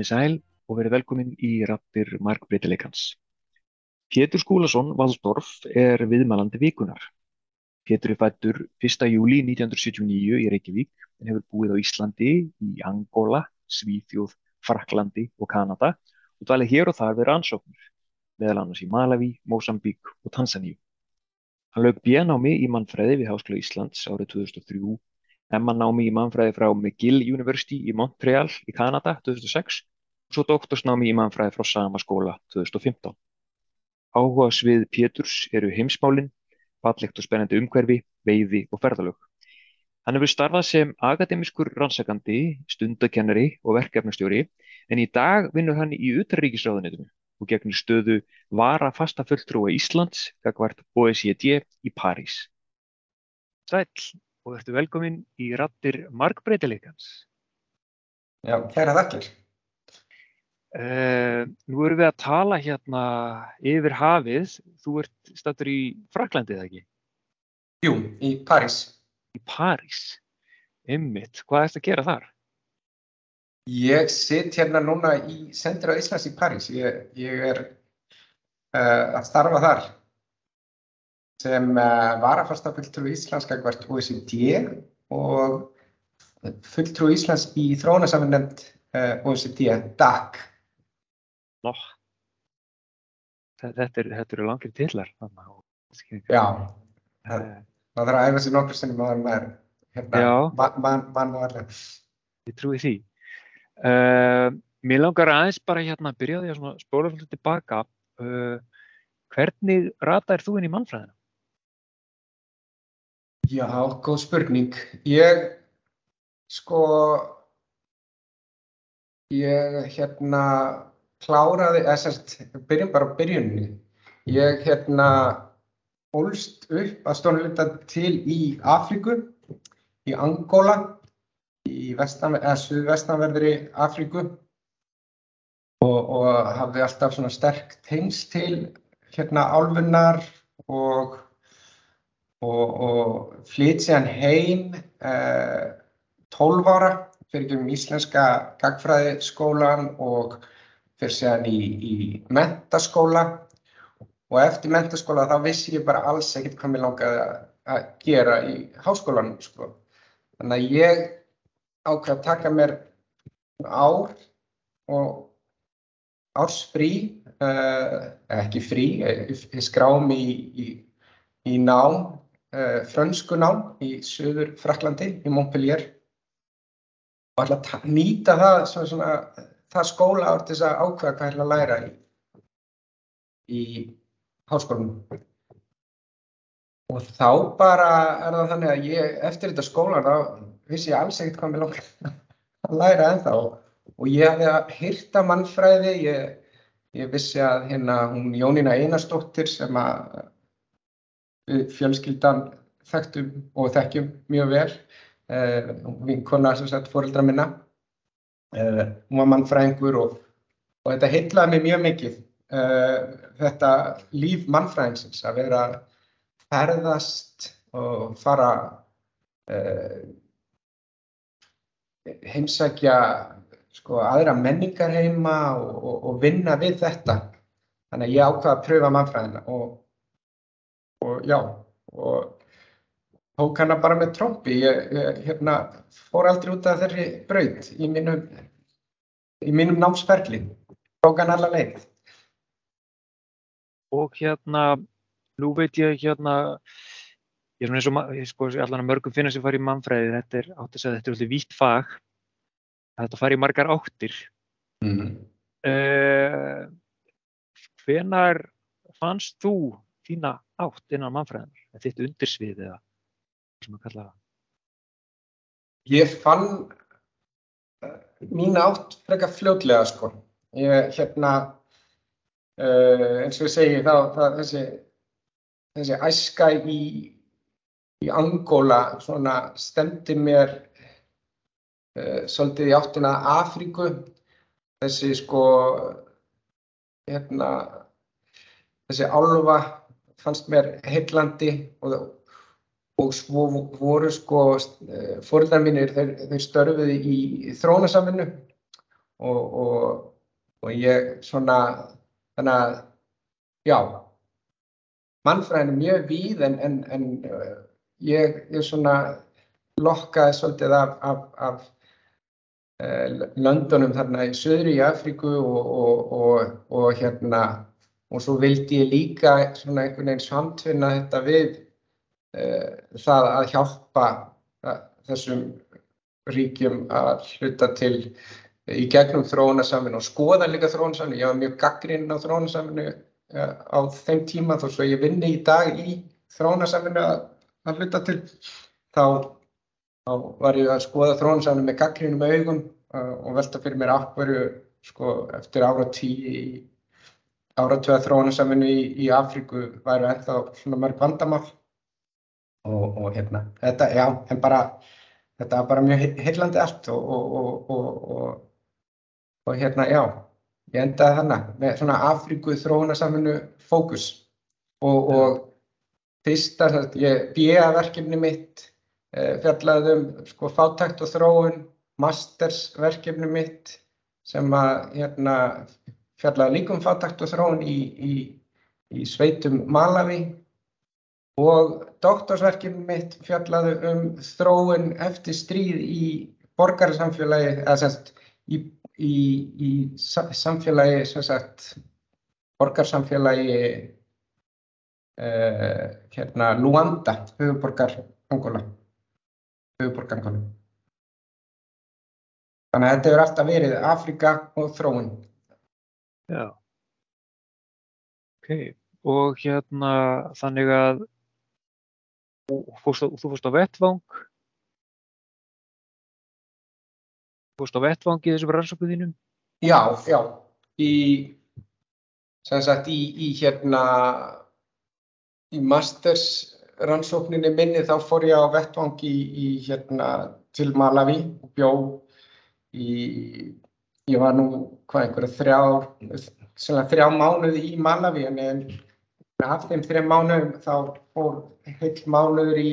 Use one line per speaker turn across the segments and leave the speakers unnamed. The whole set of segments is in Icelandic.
Komið sæl og verið velkomin í rattir markbreytileikans. Pétur Skúlason Valdorf er viðmælandi vikunar. Pétur er fættur 1. júli 1979 í Reykjavík en hefur búið á Íslandi, í Angola, Svíþjóð, Fraklandi og Kanada og dvalið hér og þar við rannsóknir, meðal annars í Malawi, Mosambík og Tansaníu. Hann lauk B-námi í mannfræði við Háskóla Íslands árið 2003 MA-námi í mannfræði frá McGill University í Montreal í Kanada 2006 og svo doktorsnámi í mannfræði frá sama skóla 2015. Áhugasvið Péturs eru heimsmálin, fallegt og spennandi umhverfi, veiði og ferðalög. Hann hefur starfað sem akademískur rannsakandi, stundakennari og verkefnastjóri en í dag vinnur hann í utarríkisráðunitinu og gegnir stöðu vara fasta fulltrúa Íslands, gagvart OECD í París. Sæl og verður velkomin í rattir markbreytileikans.
Já, kæra þakkir.
Uh, nú erum við að tala hérna yfir hafið. Þú ert stættur í Fraklandi, eða ekki?
Jú, í París.
Í París? Ymmitt. Hvað ert að gera þar?
Ég sitt hérna núna í Sendur á Íslands í París. Ég, ég er uh, að starfa þar sem uh, varafasta fulltrú Íslands gagvart OECD og fulltrú Íslands í þróunasaminnemnd uh, OECD, DAC.
Nó, þetta eru er langir tillar.
Já, það, þarf að æfa sér nokkur sem maður er hérna, mann og allir.
Ég trúi því. Uh, mér langar aðeins bara hérna að byrja því að spóla svolítið tilbaka. Hvernig rataðir þú inn í mannfræðina?
Já, góð spurning. Ég, sko, ég hérna kláraði, eða sérst, byrjum bara á byrjunni. Ég hérna ólst upp að stónuleita til í Afríku, í Angola, í vestan, suðvestanverðri Afríku og, og hafði alltaf svona sterk teins til hérna álfunnar og og, og flytt sér heim eh, 12 ára fyrir um íslenska gagfræðiskólan og fyrir sér í, í mentaskóla og eftir mentaskóla þá vissi ég bara alls ekkert hvað mér langaði að gera í háskólanum sko. Þannig að ég ákveði að taka mér ár og ársfrí, eh, ekki frí, ég skrám í, í, í nám uh, frönskunám í söður Fraklandi, í Montpellier og að nýta það, svona, svona, það skóla árt þess að ákveða hvað ætla að læra í, í háskólanum. Og þá bara er það þannig að ég, eftir þetta skóla, þá vissi ég alls ekkert hvað mér langar að læra ennþá. Og ég hefði að hýrta mannfræði, ég, ég vissi að hérna hún Jónína Einarsdóttir sem að fjölskyldan þekktum og þekkjum mjög vel. Uh, vinkona sem sagt fóreldra minna. Uh, hún var mannfræðingur og, og þetta heitlaði mig mjög mikið. Uh, þetta líf mannfræðingsins að vera ferðast og fara heimsækja sko, aðra menningar heima og, og, og vinna við þetta. Þannig að ég ákvaði að pröfa mannfræðina og og já, og tók hana bara með trombi. Ég, ég hérna, fór aldrei út af þeirri braut í mínum, í mínum námsferli. Tók hann alla leið.
Og hérna, nú veit ég hérna, ég er svona eins og, ég sko, allan að mörgum finna sem fari í mannfræði, þetta er, átt að segja, þetta er alltaf vítt fag, þetta fari í margar áttir. Mm uh, hvenar fannst þú þína átt innan mannfræðinar, þitt undirsvið eða sem að kalla það?
Ég fann uh, mín átt frekar fljótlega sko. Ég hérna, uh, eins og ég segi þá, þessi, þessi æska í, í Angola svona stemdi mér uh, svolítið í áttina Afríku. Þessi sko, hérna, þessi álfa fannst mér heillandi og, og svo voru sko fóröldar mínir, þeir, þeir störfuði í þrónasamvinnu og, og, og ég svona, þannig að, já, mannfræðin er mjög víð en, en, en uh, ég, ég svona lokkaði svolítið af, af, af uh, löndunum þarna í söðru í Afríku og, og hérna, og svo vildi ég líka svona einhvern veginn samtvinna þetta við það að hjálpa uh, þessum ríkjum að hluta til í gegnum þróunarsaminu og skoða líka þróunarsaminu. Ég var mjög gaggrinn á þróunarsaminu uh, á þeim tíma þó svo ég vinni í dag í þróunarsaminu að, hluta til. Þá, þá var ég að skoða þróunarsaminu með gaggrinnum augum og velta fyrir mér áhverju sko, eftir ára tíu í áratöða þróunarsaminu í, í Afríku væru ennþá svona mörg vandamál og, og hérna, þetta, já, en bara þetta var bara mjög heillandi allt og, og, og hérna, já, ég endaði þannig með svona Afríku þróunarsaminu fókus. Og fyrsta, ég bíða verkefni mitt eh, fjallaði um sko fátækt og þróun, mastersverkefni mitt sem að hérna fjallaði líka um fátækt og þróun í, í, í sveitum Malawi og doktorsverkefni mitt fjallaði um þróun eftir stríð í borgarsamfélagi, eða semst í, í, í samfélagi, sem sagt, borgarsamfélagi uh, hérna Luanda, höfuborgar Angola, höfuborgar Angola. Þannig að þetta hefur alltaf verið Afrika og þróun.
Já, ok, og hérna þannig að Á, þú fórst á vettvang fórst á vettvang í þessum rannsóknu þínum?
Já, já í sem sagt í, í hérna í masters rannsókninni minni þá fór ég á vettvang í, í hérna til Malawi og bjó í ég var nú hvað einhverja þrjá þrjá mánuði í Malawi en af þeim þrejum mánuðum þá fór heill mánuður í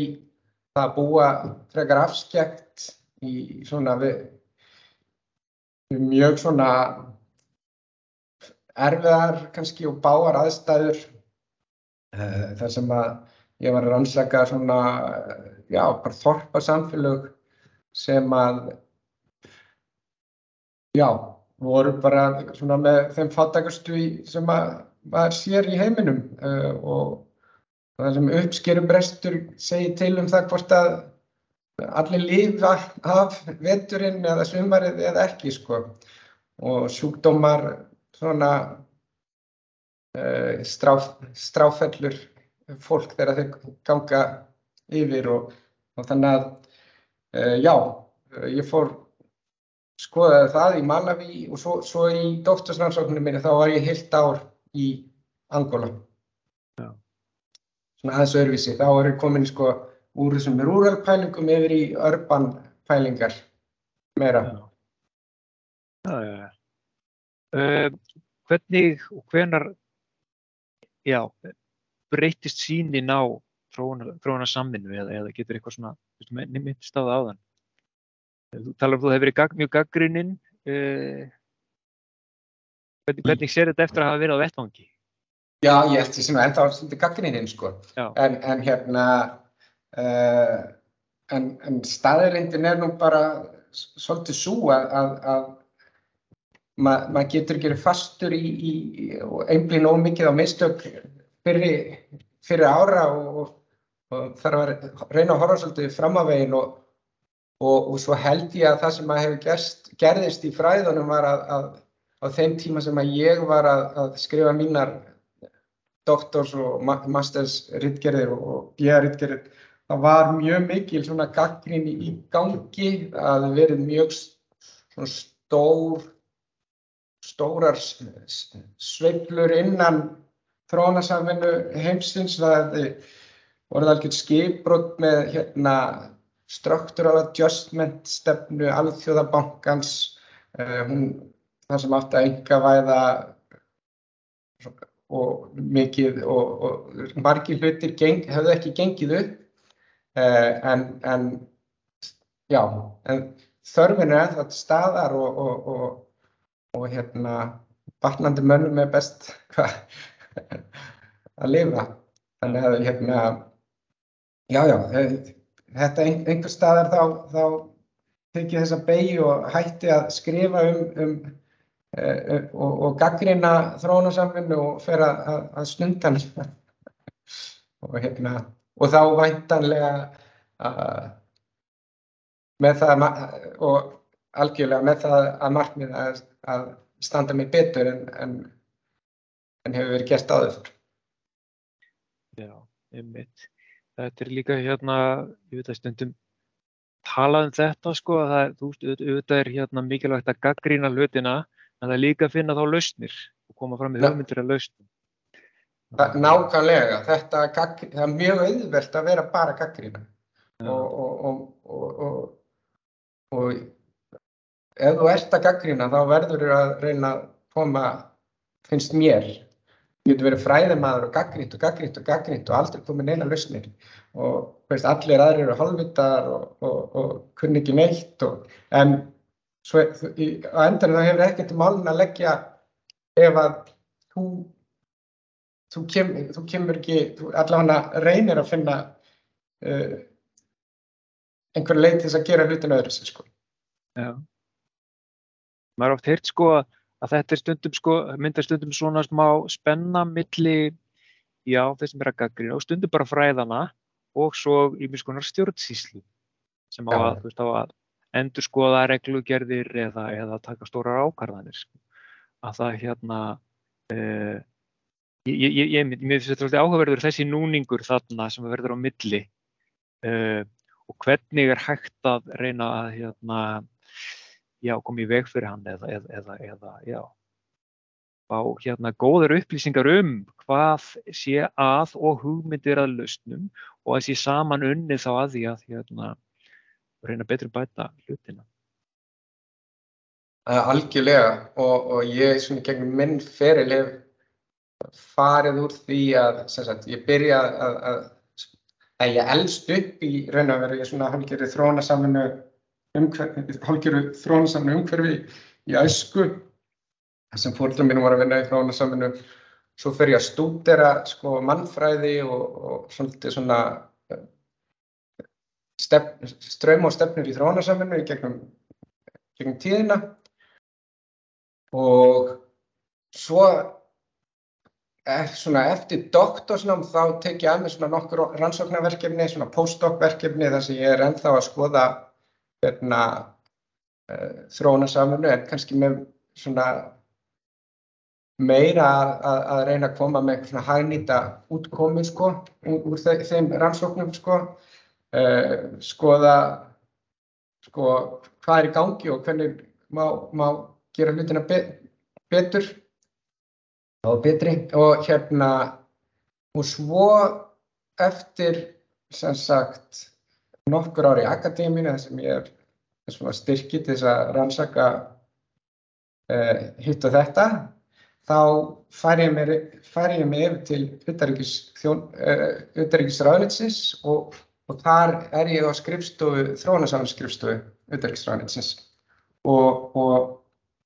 að búa frekar afskjækt í svona við mjög svona erfiðar kannski og báar aðstæður uh, þar sem að ég var að rannsaka svona já, bara þorpa samfélög sem að já, voru bara svona með þeim fattakastu sem að var sér í heiminum uh, og það sem uppskerubrestur segir til um það hvort að allir lifa af veturinn eða sumarið eða ekki sko. Og sjúkdómar svona uh, stráf, stráfellur fólk þegar þau ganga yfir og, og þannig að uh, já, ég fór skoðaði það í Malawi og svo, svo í doktorsnámsóknum minni þá var ég heilt ár í Angola. Já. Svona aðeins öðruvísi. Þá er við komin sko úr þessum rural pælingum yfir í urban pælingar meira.
Já, já. Uh, hvernig og hvenar, já, breytist sínin á þróuna samminu eða, eða getur eitthvað svona, myndist á það áðan? Þú talar um að þú hefur verið mjög gaggrinninn. Uh, Hvernig, hvernig sér þetta eftir að hafa verið á vettvangi?
Já, ég ætti sem ennþá svolítið gaggininn sko. En, en hérna, uh, en, en staðirindin er nú bara svolítið svo að, að, að maður ma getur ekki fastur í, í einblín ómikið á mistök fyrir, fyrir ára og, og þarf að reyna að horfa svolítið fram á veginn og, og, og svo held ég að það sem að hefur gerðist í fræðunum var að, að á þeim tíma sem að ég var að, að skrifa mínar doktors og masters rittgerðir og bíðarittgerðir það var mjög mikil svona gaggrinni í gangi að verið mjög stór stórar sveiflur innan þrónasamvinnu heimsins það voruð alveg skipbrott með hérna structural adjustment stefnu alþjóðabankans. Uh, hún það sem átti að enga væða og mikið og, og margir hlutir geng, hefðu ekki gengið upp eh, en, en já, en þörfin er þetta staðar og, og, og hérna batnandi mönnum er best að lifa. Þannig að hérna, já, já, þetta ein, einhver staðar þá, þá tekið þessa beigju og hætti að skrifa um, um og, og gaggrina þróunarsamfunnu og fer að, að, að snundan og hérna, og þá væntanlega uh, með það og algjörlega með það að markmið að, að standa mig betur en, en, en hefur verið gert áður.
Já, einmitt. Þetta er líka hérna, ég veit að stundum talað um þetta sko, að það, þú veist, auðvitað er hérna mikilvægt að gaggrína hlutina, en það er líka að finna þá lausnir og koma fram með hugmyndir að lausnum.
Nákvæmlega, þetta það er mjög auðvelt að vera bara gaggrína og, og, og, og ef þú ert að gaggrína þá verður þú að reyna að koma, finnst mér, þú getur verið fræðimaður og gaggrít og gaggrít og gaggrít og aldrei komið neina lausnir. Og veist, allir aðrir eru halvvitaðar og, og, og kunni ekki neitt og, en svo, í, á endan þá hefur ekkert málun að leggja ef að þú, þú, kem, þú kemur ekki, þú allavega reynir að finna uh, einhver leið til þess að gera hlutin öðru sér sko.
Já maður oft heyrt sko að þetta er stundum sko, myndar stundum svona smá spenna milli, já, þeir sem er að gaggrina og stundum bara fræðana og svo í mjög skonar stjórnsíslu sem á að, þú veist, á að endur skoða reglugerðir eða, eða taka stórar ákarðanir sko. að það hérna uh, ég, ég, ég, ég finnst þetta svolítið áhugaverður þessi núningur þarna sem verður á milli uh, og hvernig er hægt að reyna að hérna já, koma í veg fyrir hann eða, eða, eða já, fá hérna góður upplýsingar um hvað sé að og hugmyndir að lausnum og að sé saman unnið þá að því að hérna, reyna betri bæta hlutina.
Algjörlega og, og ég svona gegnum minn feril hef farið úr því að sagt, ég byrja að, að, að ég elst upp í raun og veru, ég svona hálfgerði þrónasaminu hálfgerðu þrónasaminu umhverfi í æsku sem fóröldum mínum var að vinna í þrónasaminu svo fer ég að stúdera sko, mannfræði og, og svolítið svona stef, ströym og stefnir í þrónasaminu í gegnum, gegnum tíðina. Og svo svona eftir doktorsnám þá tek ég að mig svona nokkur rannsóknarverkefni, svona postdoc verkefni þar sem ég er ennþá að skoða hérna, uh, þróunarsamfunnu en kannski með svona meira að, að reyna að koma með eitthvað svona hagnýta útkomi sko, úr þeim rannsóknum sko, uh, skoða sko, hvað er í gangi og hvernig má, má gera hlutina be betur og betri. Og hérna og svo eftir sem sagt nokkur ár í akademínu þar sem ég er styrkið til þess að rannsaka uh, hitt og þetta þá fær ég mér yfir til utarrikisræðnitsins uh, og, og þar er ég á skrifstofu, þróunarsafnsskrifstofu utarrikisræðnitsins og, og,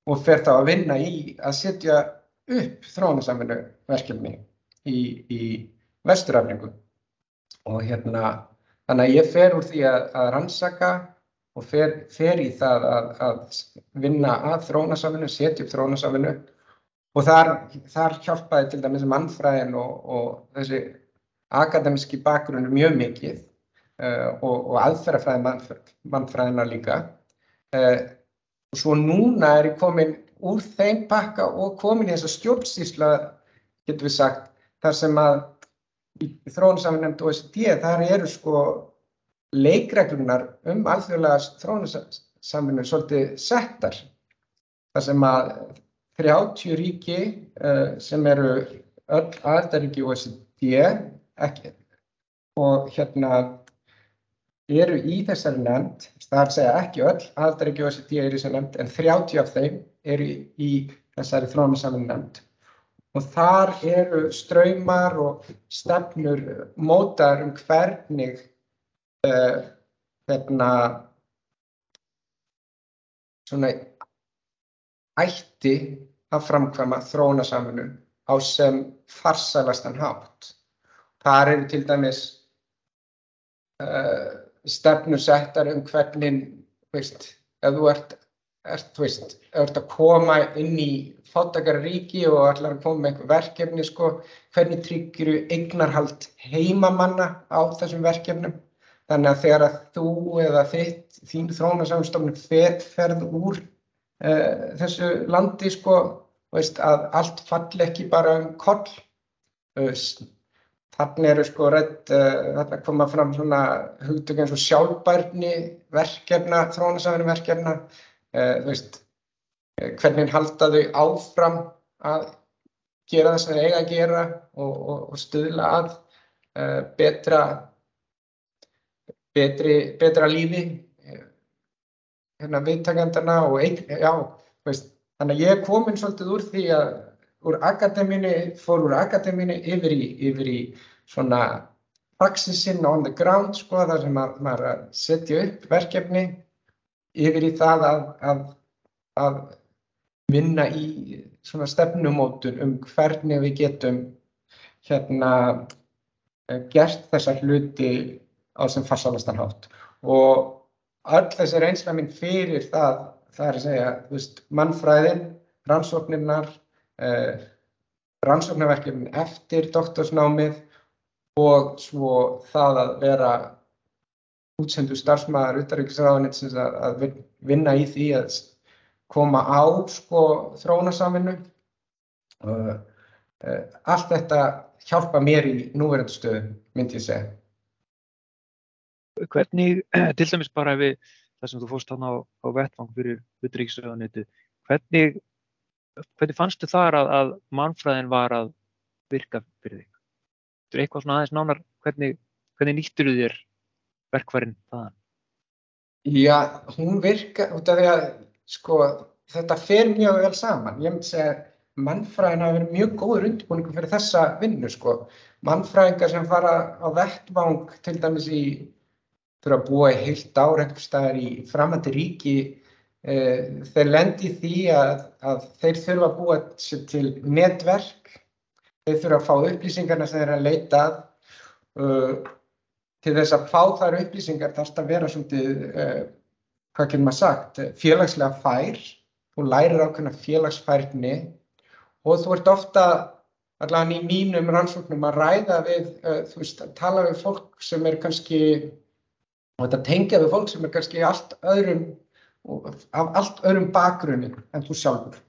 og fer þá að vinna í að setja upp þróunarsafninu verkefni í, í vesturafningu og hérna Þannig að ég fer úr því að, að rannsaka og fer, fer í það að, að vinna að þróunasafinu, setja upp þróunasafinu og þar, þar hjálpaði til dæmis mannfræðin og, og þessi akademiski bakgrunni mjög mikið og, og aðferðafræði mannfræð, mannfræðina líka. Uh, og svo núna er ég komin úr þeim pakka og komin í þessa stjórnsýsla, getur við sagt, þar sem að í þróunarsamfunnemnd OECD þar eru sko leikreglunar um alþjóðlega þróunarsamfunnu svolítið settar þar sem að 30 ríki uh, sem eru öll aðaldaríki OECD ekki, og hérna eru í þessari nefnd, það er að segja ekki öll aðaldaríki OECD eru í þessari nefnd en 30 af þeim eru í þessari þróunarsamfunnu nefnd og þar eru ströymar og stefnur mótar um hvernig uh, hérna svona ætti að framkvæma þróunarsamvinnu á sem farsælastan hátt. Þar eru til dæmis uh, stefnur settar um hvernig, veist, ef þú ert, ert, veist, ert að koma inn í fátakara ríki og ætlar að koma með einhver verkefni, sko, hvernig tryggir þú eignarhald heimamanna á þessum verkefnum. Þannig að þegar að þú eða þitt, þín þróunarsamstofnum ferð úr uh, þessu landi, sko, veist, að allt falli ekki bara um koll. Uh, Þannig eru sko rætt, uh, þarna koma fram svona hugtök eins og sjálfbærni verkefna, þróunarsamvinni verkefna, uh, þú veist, uh, hvernig halda þau áfram að gera það sem þeir eiga að gera og, og, og stuðla að betra, betri, betra lífi hérna viðtakandana og einn, já, veist, þannig að ég er komin svolítið úr því að úr akademínu, fór úr akademínu yfir í, yfir í svona praxisinn on the ground sko, þar sem að, maður að setja upp verkefni yfir í það að, að, að vinna í svona stefnumótun um hvernig við getum hérna gert þessar hluti á sem farsalastan hátt. Og öll þessi reynsla minn fyrir það, það er að segja, þú veist, mannfræðin, rannsóknirnar, eh, rannsóknarverkefnin eftir doktorsnámið og svo það að vera útsendu starfsmæðar utarriksraðanitsins að, vinna í því að koma á sko þróunasamvinnu. Uh, uh, allt þetta hjálpa mér í núverðandi stöðu, myndi ég segja.
Hvernig, til dæmis bara við það sem þú fórst þarna á, á vettvang fyrir utarriksraðanitu, hvernig, hvernig fannstu þar að, að mannfræðin var að virka fyrir þig? Þú er eitthvað svona aðeins nánar, hvernig, hvernig nýttur þú þér verkvarinn þaðan?
Já, hún virka út af því að sko, þetta fer mjög vel saman. Ég myndi segja að mannfræðin hafa verið mjög góður undirbúningu fyrir þessa vinnu. Sko. Mannfræðingar sem fara á vettvang til dæmis í, þurfa að búa í heilt ár einhver staðar í framandi ríki, þeir lendi því að, að þeir þurfa að búa til netverk Þeir þurfa að fá upplýsingarna sem þeir að leita að. Uh, til þess að fá þar upplýsingar þarf þetta að vera svolítið, uh, hvað getur maður sagt, félagslega fær. Þú lærir ákveðna félagsfærni og þú ert ofta, allavega í mínum rannsóknum, að ræða við, uh, þú veist, að tala við fólk sem er kannski, og þetta tengja við fólk sem er kannski allt öðrum, af allt öðrum bakgrunni en þú sjálfur.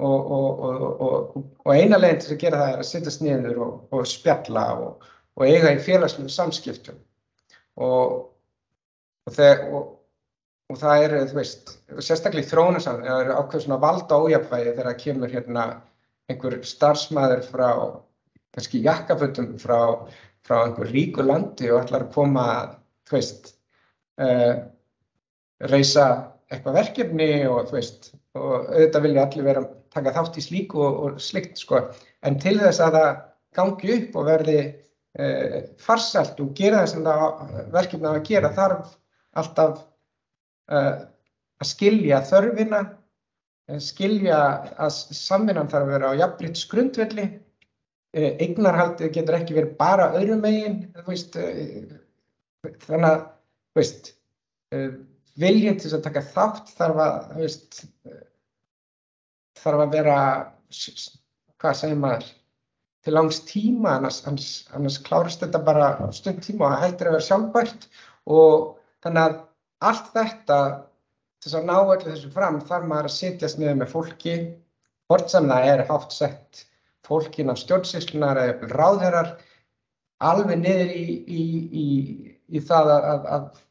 Og, og, og, og eina leginn til að gera það er að sittast niður og spjalla og eiga í félagslega samskiptum og það er, þú veist, sérstaklega í þróunasamn, það eru ákveð svona valda ójapvægi þegar það kemur hérna einhver starfsmæður frá, kannski jakkafötum frá, frá einhver ríku landi og ætlar að koma, þú veist, uh, reysa eitthvað verkefni og þú veist, og auðvitað vilja allir vera taka þátt í slíku og, og slikt sko. En til þess að það gangi upp og verði eh, farsalt og gera það sem það verkefna að gera þarf alltaf eh, að skilja þörfina, eh, skilja að samvinnan þarf að vera á jafnbritt skrundvelli, eh, eignarhaldið getur ekki verið bara öðrum megin, þannig að viljinn til að taka þátt þarf að veist, þarf að vera, hvað segir maður, til langs tíma, annars, annars, annars klárast þetta bara stund tíma og það hættir að vera sjálfbært. Og þannig að allt þetta, þess að ná öllu þessu fram, þarf maður að setjast niður með fólki, hvort sem það er hátt sett fólkin af stjórnsýslunar eða ráðherrar, alveg niður í, í, í, í það að, að, að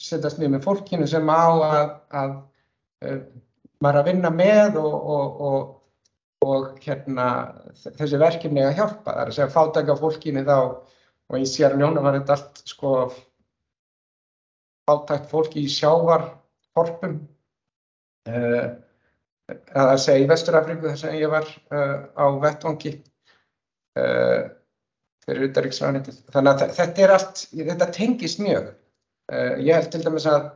setjast niður með fólkinu sem á að, að maður er að vinna með og, og, og, og hérna, þessi verkefni að hjálpa. Það er að segja fátækja fólkinu þá og í sér njónu var þetta allt sko fátækt fólki í sjávarhorpum. Uh, að segja í Vesturafriku þar sem ég var uh, á vettvangi uh, fyrir utarriksræðanitið. Þannig að þetta er allt, þetta tengist mjög. Ég held til dæmis að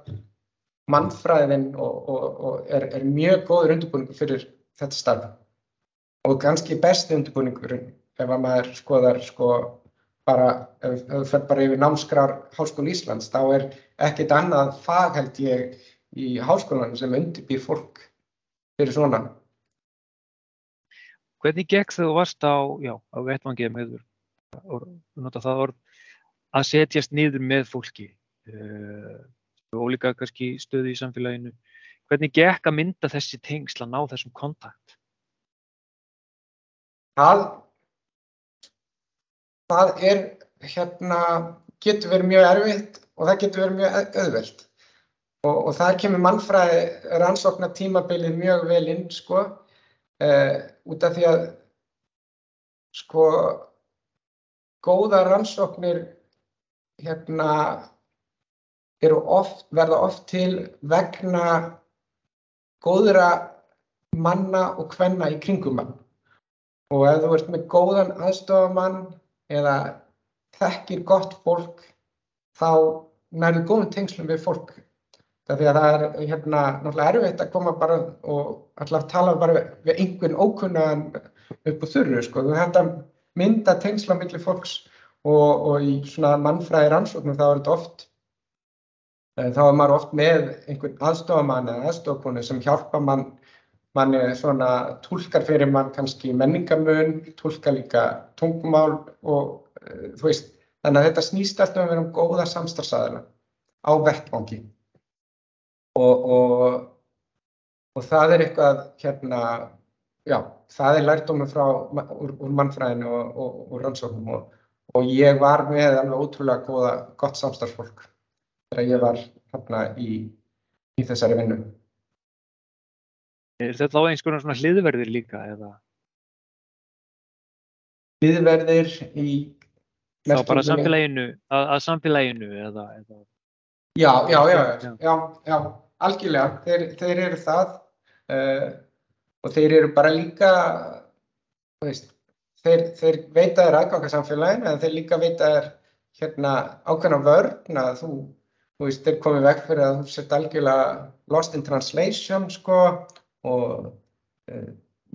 mannfræðin og, og, og er, er mjög góður undirbúningur fyrir þetta starf og kannski besti undirbúningurinn ef að maður skoðar sko bara, ef þú fer bara yfir námskrar Háskóla Íslands, þá er ekkert annað fag held ég í háskólanum sem undirbýr fólk fyrir svona.
Hvernig gekk þegar þú varst á, já, á vettvangi með það orð að setjast niður með fólki uh, og líka kannski stöðu í samfélaginu. Hvernig gekk að mynda þessi tengsla, ná þessum kontakt?
Það það er, hérna, getur verið mjög erfitt og það getur verið mjög auðvelt. Og, og það kemur mannfræði rannsóknar tímabilið mjög vel inn, sko, uh, út af því að, sko, góða rannsóknir, hérna, oft, verða oft til vegna góðra manna og hvenna í kringum mann. Og ef þú ert með góðan aðstofamann eða þekkir gott fólk þá nærðu góðum tengslum við fólk. Það er hérna náttúrulega erfitt að koma bara og alltaf tala bara við einhvern ókunnaðan upp á þurru sko. Þú hægt að mynda tengsla millir fólks og, og í svona mannfræði rannsóknum þá er þetta oft þá er maður oft með einhvern aðstofamann eða aðstofkonu sem hjálpa mann mann svona tólkar fyrir mann kannski menningamun, tólkar líka tungumál og uh, þú veist, þannig að þetta snýst alltaf um um góða samstarfsaðila á vettvangi. Og, og, og það er eitthvað hérna, já, það er lærdómi frá úr, úr mannfræðinu og, og rannsóknum og ég var með alveg ótrúlega góða, gott samstarfsfólk þegar ég var hérna í, í þessari vinnu.
Er þetta á konar svona hliðverðir líka eða?
Hliðverðir í...
Þá bara samfélaginu, að, að samfélaginu eða, eða...
Já, já, já, já, já, já, algjörlega, þeir, þeir eru það uh, og þeir eru bara líka, veist, þeir, þeir veita þér aðganga samfélaginu en þeir líka veita þér hérna ákveðna vörn að þú, þú veist, þeir komið vekk fyrir að þú sett algjörlega lost in translation, sko, og uh,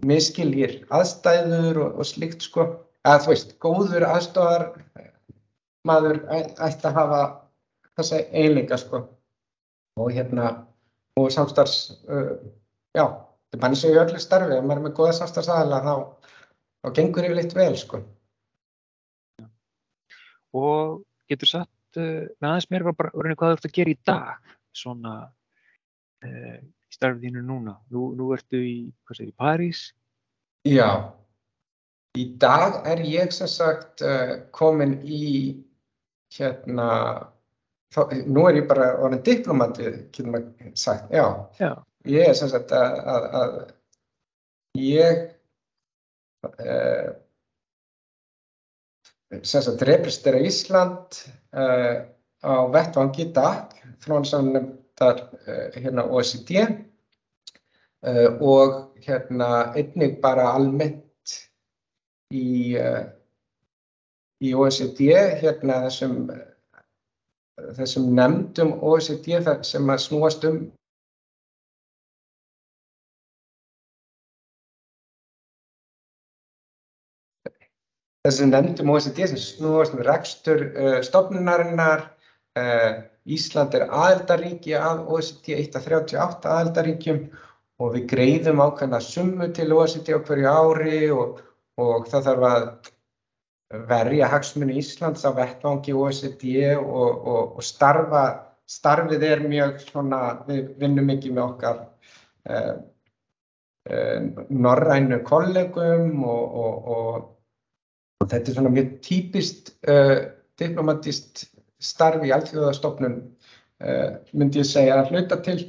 miskiljir aðstæður og, og slikt sko, að þú veist, góður aðstofar maður ætti að hafa þessa eiginleika sko. Og hérna, og samstarfs, uh, já, þetta er bara eins og í öllu starfi, ef maður er með goða samstarfsaðala þá, þá gengur yfirleitt vel sko.
Og getur satt uh, með aðeins mér bara hvað þú ert að gera í dag, svona í starfið þínu núna? Nú, nú ertu í, hvað segir, í París?
Já, í dag er ég sem sagt uh, komin í hérna, þá, nú er ég bara orðin diplomati, getur maður sagt, já.
já.
Ég er sem sagt að, að, að ég uh, sem sagt represtera Ísland uh, á vettvangi í dag, þrónsamnum þar hérna OECD Uh, og hérna einnig bara almennt í, uh, í OECD hérna þessum, þessum nefndum OECD sem að snúast um þessum nefndum OECD sem snúast um rekstur uh, stofnunarinnar Ísland er aðeldaríki að OECD 138 aðeldaríkjum og við greiðum ákveðna summu til OECD á hverju ári og, og það þarf að verja hagsmunni Íslands á vettvangi OECD og, og, og starfa, starfið er mjög svona, við vinnum mikið með okkar eh, norrænu kollegum og þetta er svona mjög típist eh, diplomatist starf í allþjóðastofnun eh, myndi ég segja að hluta til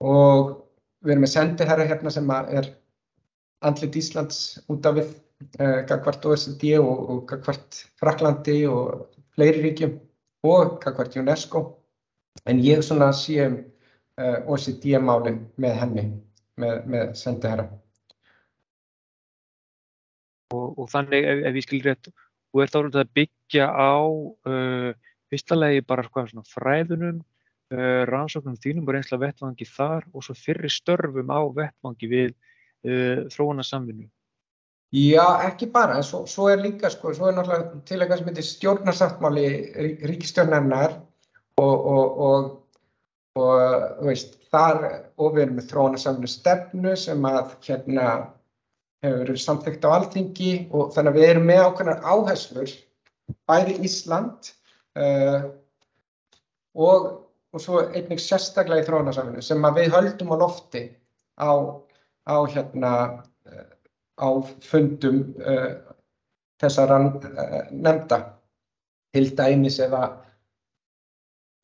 og við erum með sendiherra hérna sem er andlit Íslands út af við uh, gagvart OECD og, og gagvart Fraklandi og fleiri ríkjum og gagvart UNESCO en ég svona sé um uh, OECD-málinn með henni, með, með sendiherra.
Og, og þannig ef, ef ég skil rétt, þú ert árið að byggja á uh, fyrsta legi bara sko, fræðunum uh, rannsóknum þínum og reynsla vettvangi þar og svo fyrri störfum á vettvangi við uh, þróunarsamvinnu?
Já, ekki bara, en svo, svo er líka, sko, svo er náttúrulega til eitthvað sem heitir stjórnarsáttmáli ríkistjórnarinnar og, og, og, og, veist, þar og við erum með þróunarsamvinnu stefnu sem að, hérna, hefur verið samþygt á alþingi og þannig að við erum með ákveðnar áherslur, bæði Ísland uh, og, og svo einnig sérstaklega í þróunarsamvinnu sem við höldum á lofti á, á, hérna, uh, á fundum uh, þessara nefnda. Til dæmis ef að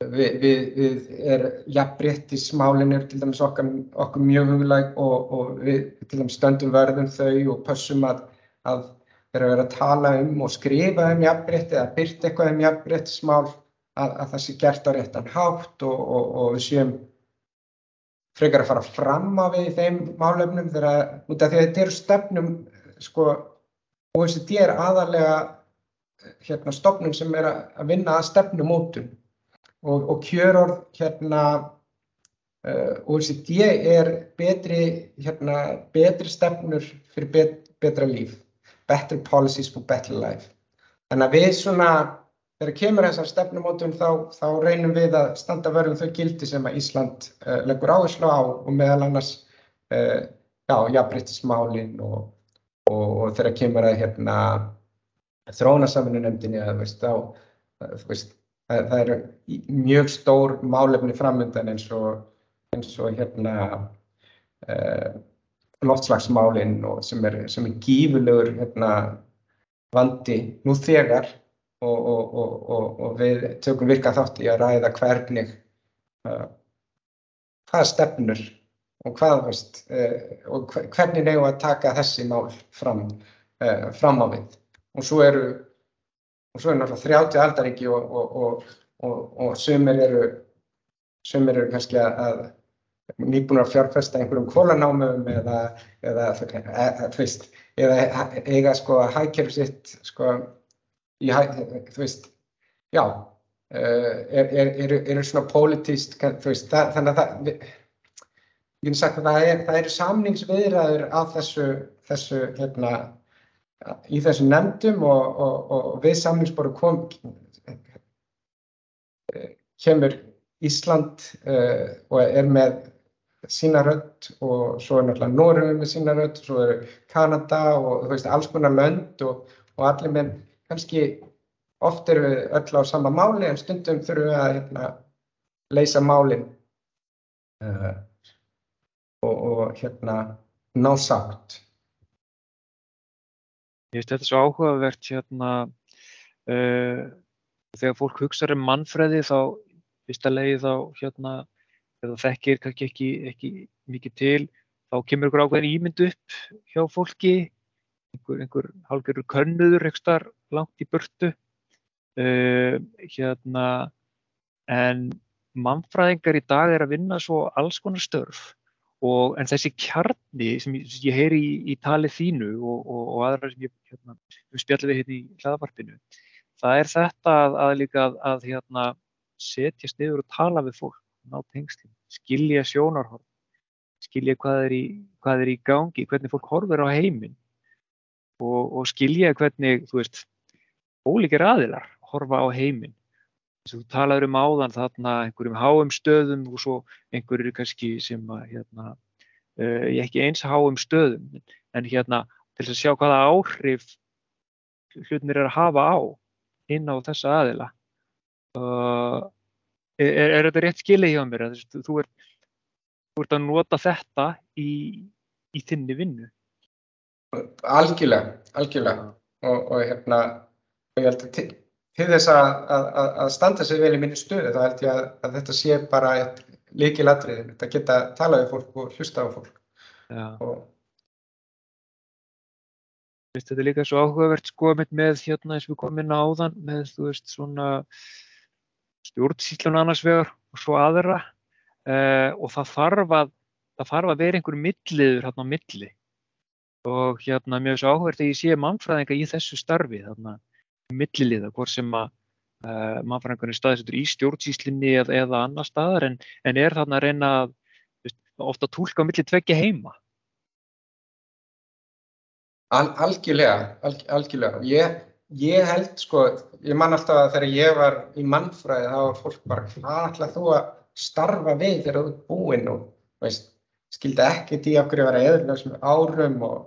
við, við, við er jafnbrettismálinn er til dæmis okkar, okkur mjög huglæg og, og við til dæmis stöndum verðum þau og pössum að, að þeirra vera að tala um og skrifa um jafnbretti eða byrta eitthvað um jafnbrettismál að, að það sé gert á réttan hátt og, og, og við séum frekar að fara fram á við í þeim málefnum þegar að þetta eru stefnum sko OECD er aðalega hérna stofnum sem er að vinna að stefnumótun og, og kjörorð hérna uh, OECD er betri, hérna, betri stefnur fyrir bet, betra líf, better policies for better life. Þannig að við svona, þegar kemur þessar stefnumótum þá, þá reynum við að standa verðum þau gildi sem að Ísland uh, leggur áherslu á og meðal annars uh, já, jafnbryttismálinn og, og, og þegar kemur að hérna þrónasaminu nefndinni að veist, þá, þú veist, það, það eru mjög stór málefni framöndan eins og, eins og hérna uh, loftslagsmálinn sem er, sem er gífurlegur hérna, vandi nú þegar og, og, og við tökum virka þátt í að ræða hvernig uh, hvaða stefnur og hvað veist uh, og hvernig nefnum að taka þessi mál fram, fram á við. Og svo eru og svo er náttúrulega 30 aldaríki og, og, og, og sömur eru, sömur eru kannski að nýbúin að fjárfesta einhverjum kólanámum eða, eða, veist, eða eiga sko að hækjörf sitt sko í hæ, þú veist, já, eru er, er, er svona pólitíst, þú veist, það, þannig að það, ég hef sagt að það, er, það eru samningsviðræður á þessu, þessu, hérna, í þessum nefndum og, og, og við samlingsboru kom, kemur Ísland uh, og er með sína rödd og svo er náttúrulega Norröður með sína rödd, svo er Kanada og veist alls konar lönd og, og allir með kannski oft eru við öll á sama máli en stundum þurfum við að hérna, leysa málinn uh, og, og hérna ná sátt.
Ég veist þetta er svo áhugavert hérna uh, þegar fólk hugsaður um mannfræði þá fyrsta leiði þá hérna það þekkir kannski ekki, ekki mikið til þá kemur ykkur ákveðin ímynd upp hjá fólki einhver, einhver hálfgerður könnuður ekstar langt í burtu uh, hérna en mannfræðingar í dag er að vinna svo alls konar störf Og, en þessi kjarni sem ég, ég heyri í, í tali þínu og, og, og aðra sem ég hérna, spjalli við hérna í hlaðavarpinu, það er þetta að, að líka að, að hérna, setjast yfir og tala við fólk, ná tengslum, skilja sjónarhorf, skilja hvað er, í, hvað er í gangi, hvernig fólk horfur á heiminn og skilja hvernig, þú veist, ólíkir aðilar horfa á heiminn þú talaður um áðan þarna einhverjum háum stöðum og svo einhverjir kannski sem hérna, uh, ekki eins háum stöðum. En hérna til að sjá hvaða áhrif hlutinir er að hafa á inn á þessa aðila uh, er, er þetta rétt skilið hjá mér að þú ert, þú ert að nota þetta í, í þinni vinnu?
Algjörlega, algjörlega. Og, og hérna og ég held að til þess að, að, að standa sig vel í minni stöðu þá held ég að, að þetta sé bara eitt líkilatrið, þetta geta tala við fólk og hlusta á fólk. Og...
Þetta er líka svo áhugavert sko með hérna eins og við komum inn á áðan með þú veist svona stjórnsýtlun annars vegar og svo aðra uh, og það þarf að það þarf að vera einhver milliður hérna á milli. Og hérna mér er svo áhugavert að ég sé mannfræðinga í þessu starfi þarna milliliða, hvort sem að uh, mannfræðingarnir staðsettur í stjórnsýslinni eða, eða annar staðar en, en er þarna að reyna að veist, ofta tólka á milli tveggja heima?
Al, algjörlega, al, algjörlega. Ég, ég held sko, ég man alltaf að þegar ég var í mannfræði þá var fólk bara hvað ætlað þú að starfa við þegar þú ert búinn og veist, skildi ekkert í okkur að vera eðurlega árum og,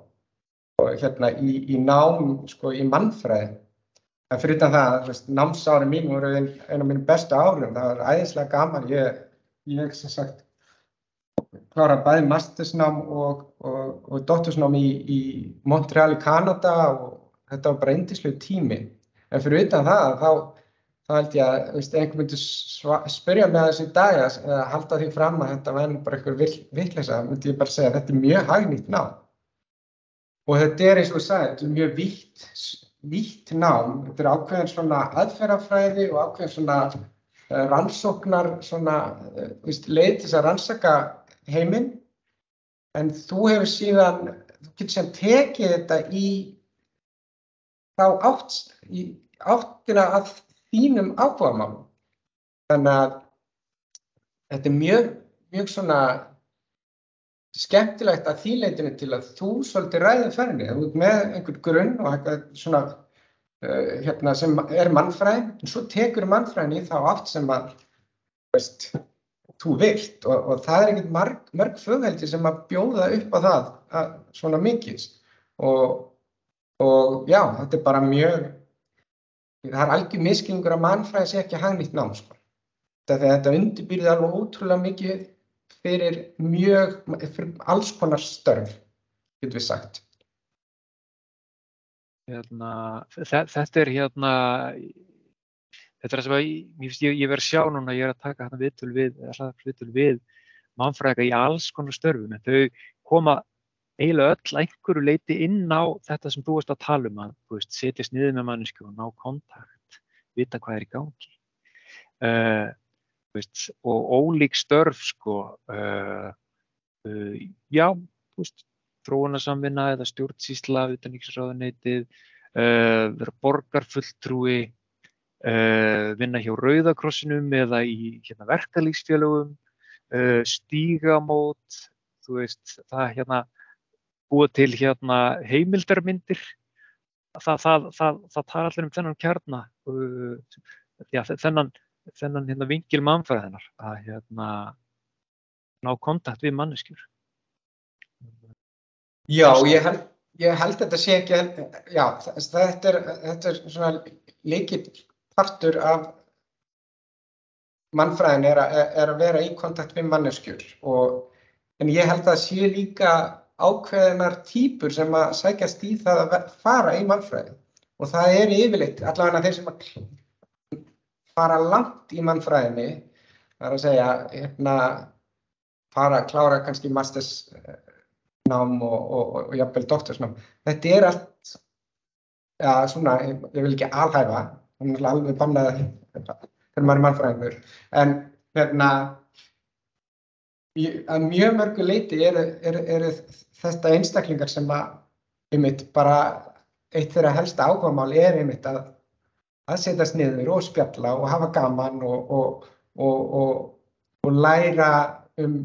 og hérna í, í nám sko í mannfræði. En fyrir það, námsári mín voru einn ein af mínu bestu árum, það var æðislega gaman, ég, ég sem sagt klára bæði mastersnám og, og, og doktorsnám í, í Montreal í Kanada og þetta var bara eindislu tími. En fyrir utan það, þá, þá held ég að einhvern myndi spyrja mig að þessi dag að halda því fram að þetta væri bara einhver vittleisa, myndi ég bara segja að þetta er mjög hagnýtt nám. Og þetta er eins og þú sagði, þetta er mjög vítt, vítt nám, þetta er ákveðin svona aðferðafræði og ákveðin svona uh, rannsóknar, svona uh, leið til þess að rannsaka heiminn en þú hefur síðan, þú getur síðan tekið þetta í þá átt, í áttina að þínum áhugamálum. Þannig að þetta er mjög, mjög svona skemmtilegt að þýleitinu til að þú svolítið ræðið ferni. Þú ert með einhvern grunn og eitthvað svona uh, hérna, sem er mannfræðin, en svo tekur mannfræðin í þá átt sem að, veist, þú vilt og, og það er ekkert mörg, mörg fögheldi sem að bjóða upp á það að, svona mikið og, og já, þetta er bara mjög það er algjör misklingur að mannfræði sé ekki að hagnýtt nám sko. þetta, þetta undirbyrði alveg ótrúlega mikið fyrir mjög fyrir alls konar störf getur við sagt
hérna, Þetta er hérna þetta er það sem að, ég, ég verð að sjá núna, ég er að taka hérna viðtöl við, viðtöl við mannfræðinga í alls konar störfum, en þau koma eiginlega öll einhverju leiti inn á þetta sem þú veist að tala um að veist, setjast niður með mannesku og ná kontakt, vita hvað er í gangi. Uh, veist, og ólík störf, sko, uh, uh, já, þú veist, þróunarsamvinna eða stjórnsísla, utanvíksráðuneytið, vera borgarfulltrúi, Uh, vinna hjá Rauðakrossinum eða í hérna, verkalýsfélögum, uh, stígamót, þú veist, það hérna búa til hérna heimildarmyndir, það, það, það, það tar allir um þennan kjarna, uh, já, þennan, þennan hérna, vingil mannfæðinar að hérna ná kontakt við manneskjur.
Já, ég held, ég held þetta sé ekki, já, þetta er, þetta er svona líkill partur af mannfræðin er, er að vera í kontakt við manneskjur og en ég held að sé líka ákveðinar týpur sem að sækjast í það að fara í mannfræði og það er yfirleitt allavega þeir sem að fara langt í mannfræðinni það er að segja hérna fara að klára kannski mastersnám og, og, og, og jafnvel doktorsnám. Þetta er allt ja, svona, ég, ég vil ekki alhæfa hún er alveg bannað þegar maður er mannfræðingur. En hérna að mjög mörgu leiti eru er, er þetta einstaklingar sem að einmitt bara eitt þeirra helsta áhugamál er einmitt að að setjast niður og spjalla og hafa gaman og, og, og, og læra um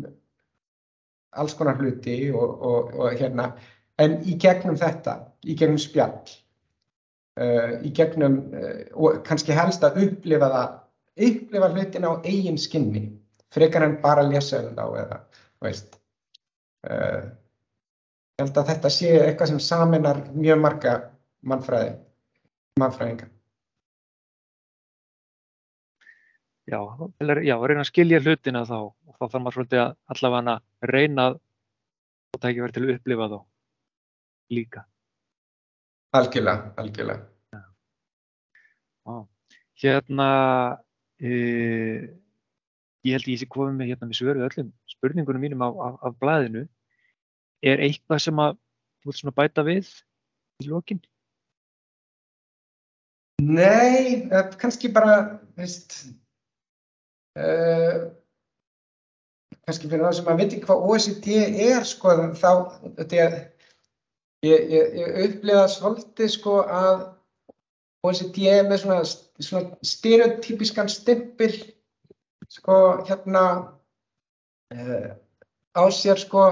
alls konar hluti og hérna en í gegnum þetta, í gegnum spjall uh, í gegnum uh, og kannski helst að upplifa það, upplifa hlutin á eigin skinni, frekar en bara lesa um þá eða, veist. Uh, ég held að þetta sé eitthvað sem saminar mjög marga mannfræði,
Já, já, reyna að skilja hlutina þá og þá þarf maður svolítið að allavega reyna að það ekki verið til að upplifa þá líka.
Algjörlega, algjörlega.
Já. Hérna, e, ég held ég sé komið með hérna með svöru öllum spurningunum mínum af, af, af blæðinu. Er eitthvað sem að þú vilt svona bæta við í lókinn?
Nei, kannski bara, veist, uh, kannski fyrir það sem að veit ekki hvað OECD er, sko, þá, Ég, ég, ég upplifa svolítið sko að OECD er með svona, svona stereotypískan stimpil sko hérna uh, á sér sko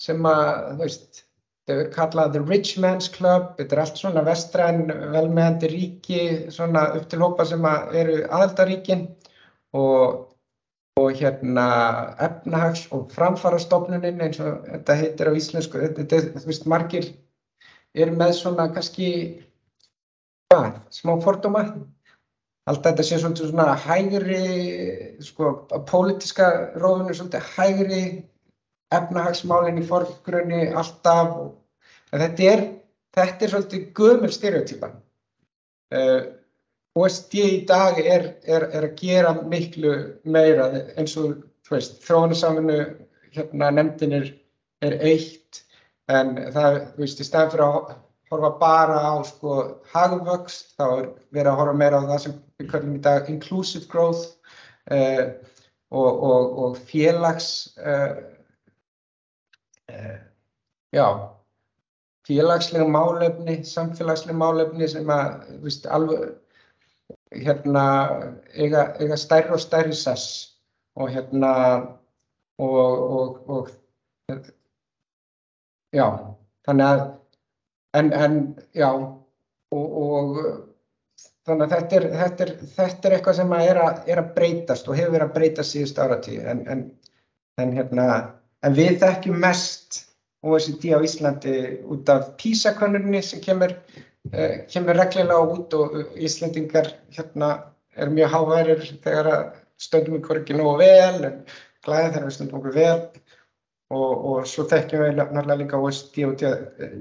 sem að þú veist þau er kallað The Rich Man's Club þetta er allt svona vestræn velmeðandi ríki svona upp til hópa sem eru aðaldaríkin og, og hérna efnahags og framfarastofnunin eins og þetta heitir á íslensku þetta er þú veist margir eru með svona kannski hvað, smá fordóma. Alltaf þetta sé svolítið svona hægri sko, pólitíska rófinu svolítið hægri efnahagsmálinn í forgrunni alltaf þetta er, þetta er svolítið gömul stereotýpa uh, eh, OSD í dag er, er, er að gera miklu meira eins og þróunarsaminu hérna nefndin er, er eitt en það, þú veist, í stæðan fyrir að horfa bara á sko hagvöxt, þá er verið að horfa meira á það sem við kallum í dag inclusive growth uh, og, og, og félags uh, uh, já félagslega málefni, samfélagslega málefni sem að, þú veist, alveg hérna eiga, eiga stærri og stærri sess og hérna og, og, og já, þannig að en, en já og, og þannig að þetta er, þetta er, þetta er eitthvað sem er að, er að breytast og hefur verið að breytast síðust áratíð en, en, en, hérna, en við þekkjum mest OECD á Íslandi út af PISA-könnunni sem kemur, kemur reglulega út og Íslandingar hérna, er mjög háværir þegar stöndum við hvorki nógu vel en glæði þegar við stöndum okkur vel og, og svo þekkjum við náttúrulega líka OSD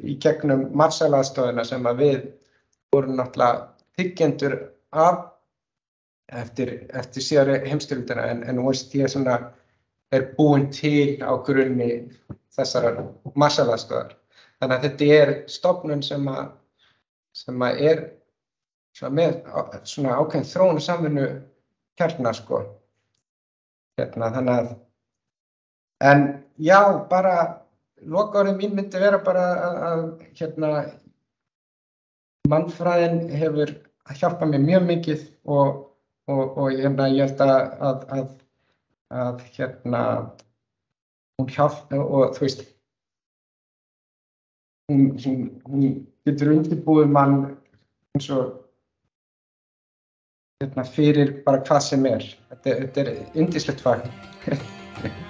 í gegnum marsalaðstofuna sem að við vorum náttúrulega byggjendur af eftir, eftir síðari heimstyrlutina en, en OSD er, svona, er búin til á grunni þessar marsalaðstofar. Þannig að þetta er stofnun sem að, sem að er með svona ákveðin þróun samfunnu kjarnar sko. Hérna, þannig að En já, bara lokaðurinn mín myndi vera bara að, að hérna, mannfræðin hefur hjálpað mér mjög mikið og, og, og hérna, ég held að, að, að, að hérna, hún hjálp og þú veist, hún, hún, hún getur undirbúið mann eins og hérna, fyrir bara hvað sem er. Þetta, þetta er indislegt fag.